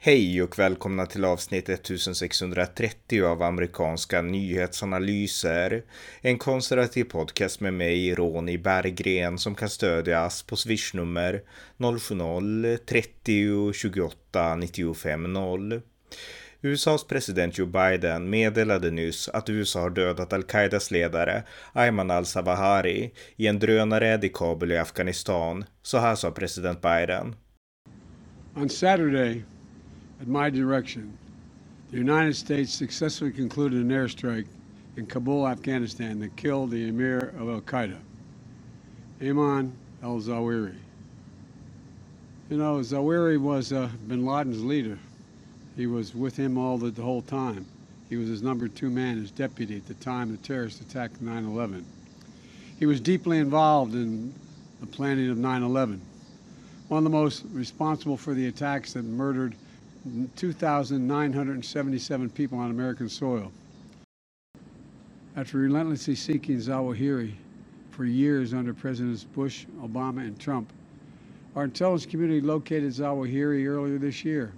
Hej och välkomna till avsnitt 1630 av amerikanska nyhetsanalyser. En konservativ podcast med mig, Ronny Berggren, som kan stödjas på swishnummer 070-30 28 95 0. USAs president Joe Biden meddelade nyss att USA har dödat al-Qaidas ledare Ayman al-Zawahiri i en drönare i Kabul i Afghanistan. Så här sa president Biden. On Saturday At my direction, the United States successfully concluded an airstrike in Kabul, Afghanistan that killed the emir of Al Qaeda, Ayman al Zawahiri. You know, Zawahiri was uh, bin Laden's leader. He was with him all the, the whole time. He was his number two man, his deputy at the time the terrorists attacked 9 11. He was deeply involved in the planning of 9 11. One of the most responsible for the attacks that murdered 2,977 people on American soil. After relentlessly seeking Zawahiri for years under Presidents Bush, Obama, and Trump, our intelligence community located Zawahiri earlier this year.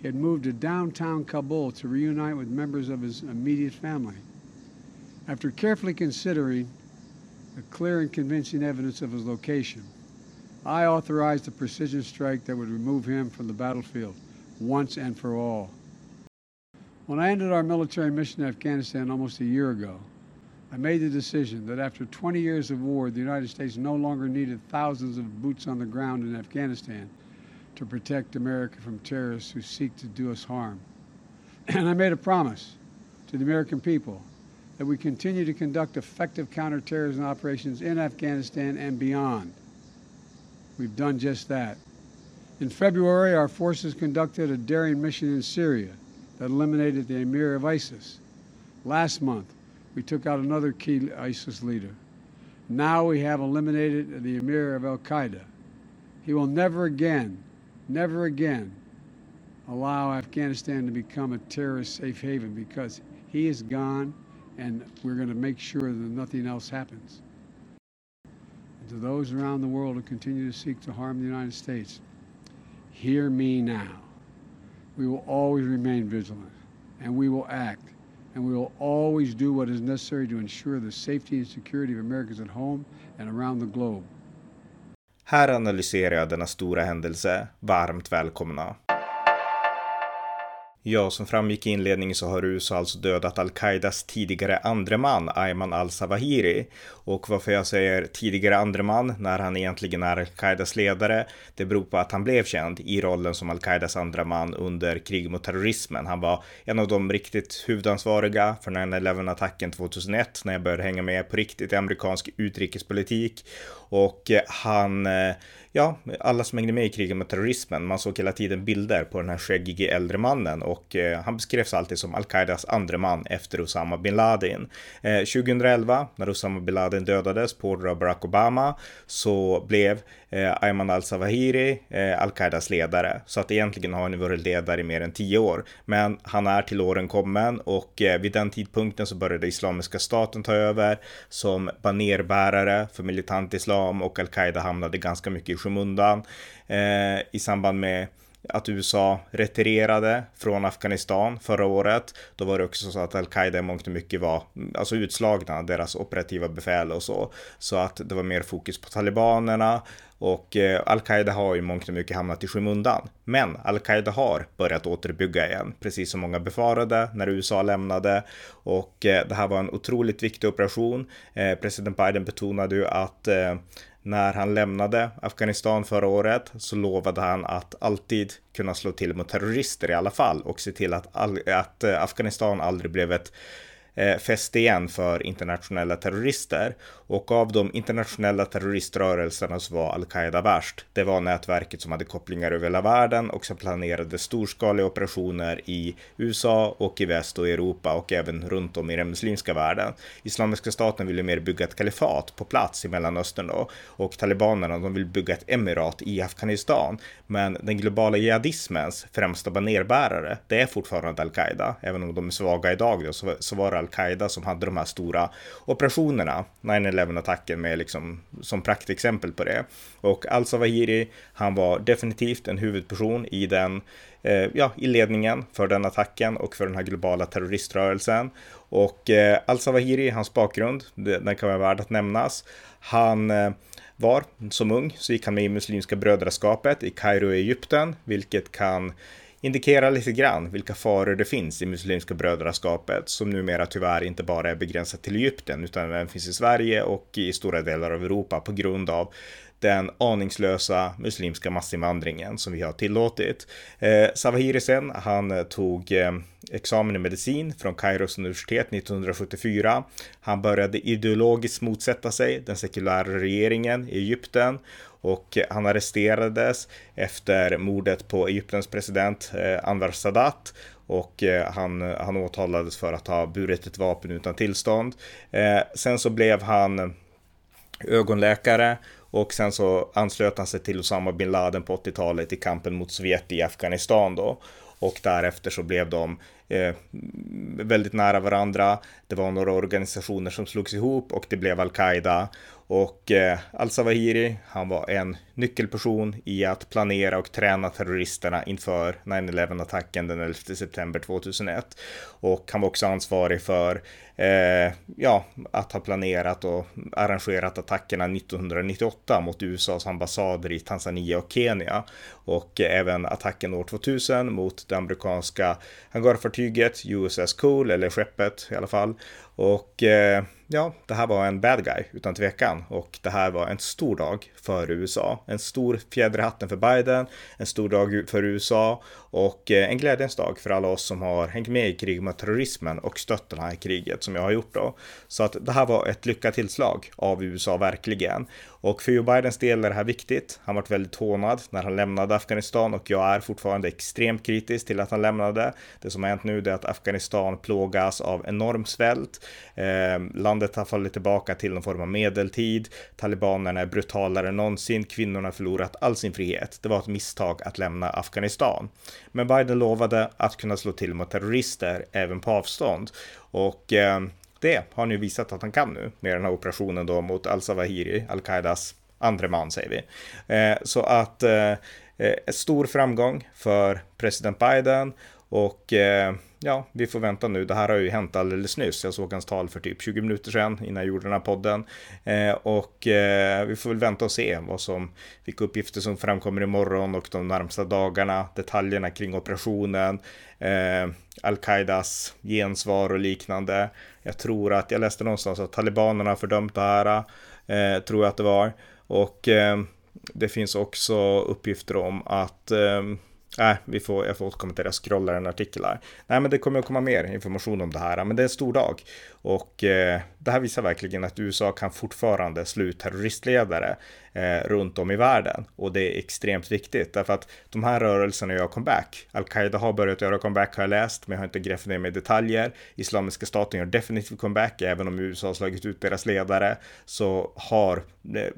He had moved to downtown Kabul to reunite with members of his immediate family. After carefully considering the clear and convincing evidence of his location, I authorized a precision strike that would remove him from the battlefield once and for all. When I ended our military mission in Afghanistan almost a year ago, I made the decision that after 20 years of war, the United States no longer needed thousands of boots on the ground in Afghanistan to protect America from terrorists who seek to do us harm. And I made a promise to the American people that we continue to conduct effective counterterrorism operations in Afghanistan and beyond. We've done just that. In February, our forces conducted a daring mission in Syria that eliminated the emir of ISIS. Last month, we took out another key ISIS leader. Now we have eliminated the emir of Al Qaeda. He will never again, never again allow Afghanistan to become a terrorist safe haven because he is gone and we're going to make sure that nothing else happens. And to those around the world who continue to seek to harm the United States, Hear me now. We will always remain vigilant and we will act and we will always do what is necessary to ensure the safety and security of Americans at home and around the globe. Här analyserar jag denna stora händelse. Varmt välkomna. Ja, som framgick i inledningen så har USA alltså dödat al-Qaidas tidigare andre man, Ayman al-Zawahiri. Och varför jag säger tidigare andre man när han egentligen är al-Qaidas ledare, det beror på att han blev känd i rollen som al-Qaidas andra man under krig mot terrorismen. Han var en av de riktigt huvudansvariga för 9-11-attacken 2001 när jag började hänga med på riktigt i amerikansk utrikespolitik. Och eh, han eh, ja, alla som hängde med i kriget mot terrorismen, man såg hela tiden bilder på den här skäggige äldre mannen och eh, han beskrevs alltid som al-Qaidas andre man efter Osama bin Laden. Eh, 2011, när Osama bin Laden dödades på order av Barack Obama, så blev eh, Ayman al-Zawahiri eh, al-Qaidas ledare. Så att egentligen har han varit ledare i mer än tio år. Men han är till åren kommen och eh, vid den tidpunkten så började Islamiska staten ta över som banerbärare för militant islam och al-Qaida hamnade ganska mycket i skymundan eh, i samband med att USA retirerade från Afghanistan förra året. Då var det också så att al-Qaida i mångt och mycket var alltså utslagna, deras operativa befäl och så. Så att det var mer fokus på talibanerna och eh, al-Qaida har i mångt och mycket hamnat i skymundan. Men al-Qaida har börjat återbygga igen, precis som många befarade när USA lämnade. Och eh, det här var en otroligt viktig operation. Eh, president Biden betonade ju att eh, när han lämnade Afghanistan förra året så lovade han att alltid kunna slå till mot terrorister i alla fall och se till att, att eh, Afghanistan aldrig blev ett Eh, fäste igen för internationella terrorister. Och av de internationella terroriströrelserna så var al-Qaida värst. Det var nätverket som hade kopplingar över hela världen och som planerade storskaliga operationer i USA och i väst och Europa och även runt om i den muslimska världen. Islamiska staten ville mer bygga ett kalifat på plats i Mellanöstern då och talibanerna de vill bygga ett emirat i Afghanistan. Men den globala jihadismens främsta banerbärare, det är fortfarande al-Qaida. Även om de är svaga idag då, så, så var det al-Qaida som hade de här stora operationerna, 9-11-attacken med liksom som praktexempel på det. Och al-Zawahiri, han var definitivt en huvudperson i den eh, ja, i ledningen för den attacken och för den här globala terroriströrelsen. Och eh, al-Zawahiri, hans bakgrund, den kan vara värd att nämnas. Han eh, var som ung så gick han med i Muslimska brödraskapet i Kairo i Egypten, vilket kan indikerar lite grann vilka faror det finns i Muslimska brödraskapet som numera tyvärr inte bara är begränsat till Egypten utan även finns i Sverige och i stora delar av Europa på grund av den aningslösa muslimska massinvandringen som vi har tillåtit. Eh, Savahirisen, han eh, tog eh, examen i medicin från Kairos universitet 1974. Han började ideologiskt motsätta sig den sekulära regeringen i Egypten och han arresterades efter mordet på Egyptens president eh, Anwar Sadat och eh, han, han åtalades för att ha burit ett vapen utan tillstånd. Eh, sen så blev han ögonläkare och sen så anslöt han sig till Osama bin Laden på 80-talet i kampen mot Sovjet i Afghanistan då. Och därefter så blev de eh, väldigt nära varandra. Det var några organisationer som slogs ihop och det blev Al-Qaida. Och eh, Al-Zawahiri, han var en nyckelperson i att planera och träna terroristerna inför 9-11-attacken den 11 september 2001. Och han var också ansvarig för eh, ja, att ha planerat och arrangerat attackerna 1998 mot USAs ambassader i Tanzania och Kenya. Och eh, även attacken år 2000 mot det amerikanska hangarfartyget USS Cole, eller skeppet i alla fall. Och eh, ja, det här var en bad guy utan tvekan och det här var en stor dag för USA. En stor fjäder i hatten för Biden, en stor dag för USA och eh, en glädjens dag för alla oss som har hängt med i kriget mot terrorismen och stött det här kriget som jag har gjort då. Så att det här var ett lyckat tillslag av USA verkligen. Och för Joe Bidens del är det här viktigt. Han varit väldigt hånad när han lämnade Afghanistan och jag är fortfarande extremt kritisk till att han lämnade. Det som har hänt nu är att Afghanistan plågas av enorm svält. Eh, landet har fallit tillbaka till någon form av medeltid. Talibanerna är brutalare än någonsin. Kvinnorna har förlorat all sin frihet. Det var ett misstag att lämna Afghanistan. Men Biden lovade att kunna slå till mot terrorister även på avstånd. Och eh, det har han ju visat att han kan nu med den här operationen då mot al-Zawahiri, al-Qaidas andre man säger vi. Eh, så att eh, eh stor framgång för president Biden och eh, ja, vi får vänta nu. Det här har ju hänt alldeles nyss. Jag såg hans tal för typ 20 minuter sedan innan jag gjorde den här podden. Eh, och eh, vi får väl vänta och se vad som, vilka uppgifter som framkommer imorgon och de närmsta dagarna. Detaljerna kring operationen, eh, al-Qaidas gensvar och liknande. Jag tror att, jag läste någonstans att talibanerna har fördömt det här, eh, tror jag att det var. Och eh, det finns också uppgifter om att eh, Nej, vi får, jag får återkomma till det. Jag scrollar en artikel här. Nej, men det kommer att komma mer information om det här. Men det är en stor dag. Och eh, det här visar verkligen att USA kan fortfarande slå ut terroristledare eh, runt om i världen. Och det är extremt viktigt därför att de här rörelserna gör comeback. Al-Qaida har börjat göra comeback har jag läst, men jag har inte grävt ner mig i detaljer. Islamiska staten gör definitivt comeback, även om USA har slagit ut deras ledare så har eh,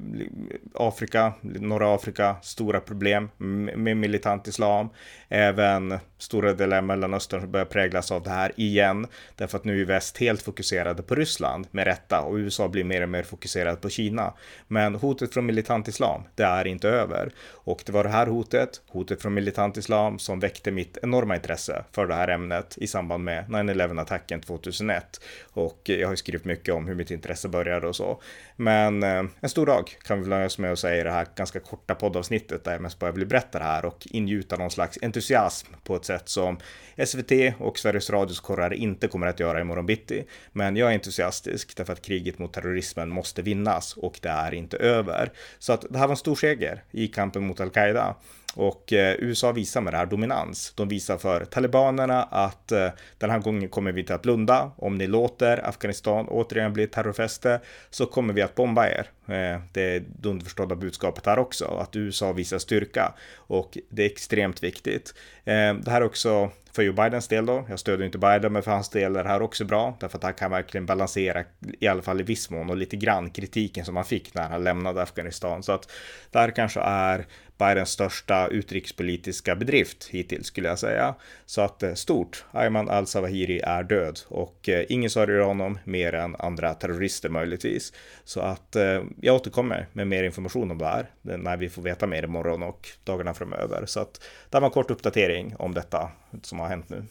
Afrika, norra Afrika, stora problem med militant islam. Även stora delar av Mellanöstern börjar präglas av det här igen, därför att nu är väst helt fokuserade på Ryssland med rätta och USA blir mer och mer fokuserad på Kina. Men hotet från militant islam, det är inte över. Och det var det här hotet, hotet från militant islam, som väckte mitt enorma intresse för det här ämnet i samband med 9-11-attacken 2001. Och jag har ju skrivit mycket om hur mitt intresse började och så. Men eh, en stor dag kan vi väl nöja oss med att säga i det här ganska korta poddavsnittet där jag mest bara vill berätta det här och ingjuta någon slags entusiasm på ett sätt som SVT och Sveriges Radios korrar inte kommer att göra imorgon bitti. Men jag är entusiastisk därför att kriget mot terrorismen måste vinnas och det är inte över. Så att det här var en stor seger i kampen mot al-Qaida. Och eh, USA visar med det här dominans. De visar för talibanerna att eh, den här gången kommer vi inte att blunda. Om ni låter Afghanistan återigen bli ett terrorfäste så kommer vi att bomba er. Eh, det är det underförstådda budskapet här också, att USA visar styrka och det är extremt viktigt. Eh, det här är också för Joe Bidens del då. Jag stödjer inte Biden, men för hans del är det här också bra, därför att han kan verkligen balansera, i alla fall i viss mån, och lite grann kritiken som han fick när han lämnade Afghanistan. Så att det här kanske är Bidens största utrikespolitiska bedrift hittills skulle jag säga. Så att eh, stort, Ayman al-Zawahiri är död och eh, ingen sörjer honom mer än andra terrorister möjligtvis. Så att eh, jag återkommer med mer information om det här när vi får veta mer imorgon och dagarna framöver. Så att det var en kort uppdatering om detta som har hänt nu.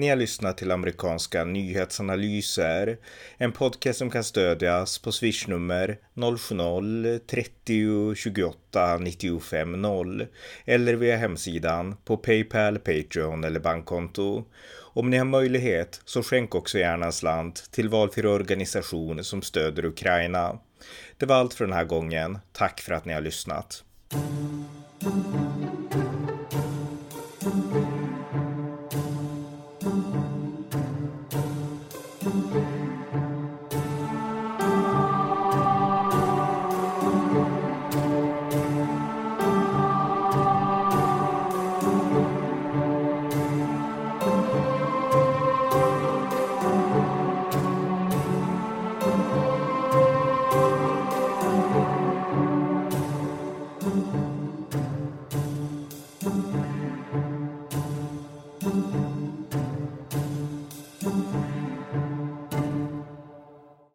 Ni har lyssnat till amerikanska nyhetsanalyser. En podcast som kan stödjas på swishnummer 070-30 28 95 0 eller via hemsidan på Paypal, Patreon eller bankkonto. Om ni har möjlighet så skänk också gärna en slant till valfri organisation som stöder Ukraina. Det var allt för den här gången. Tack för att ni har lyssnat.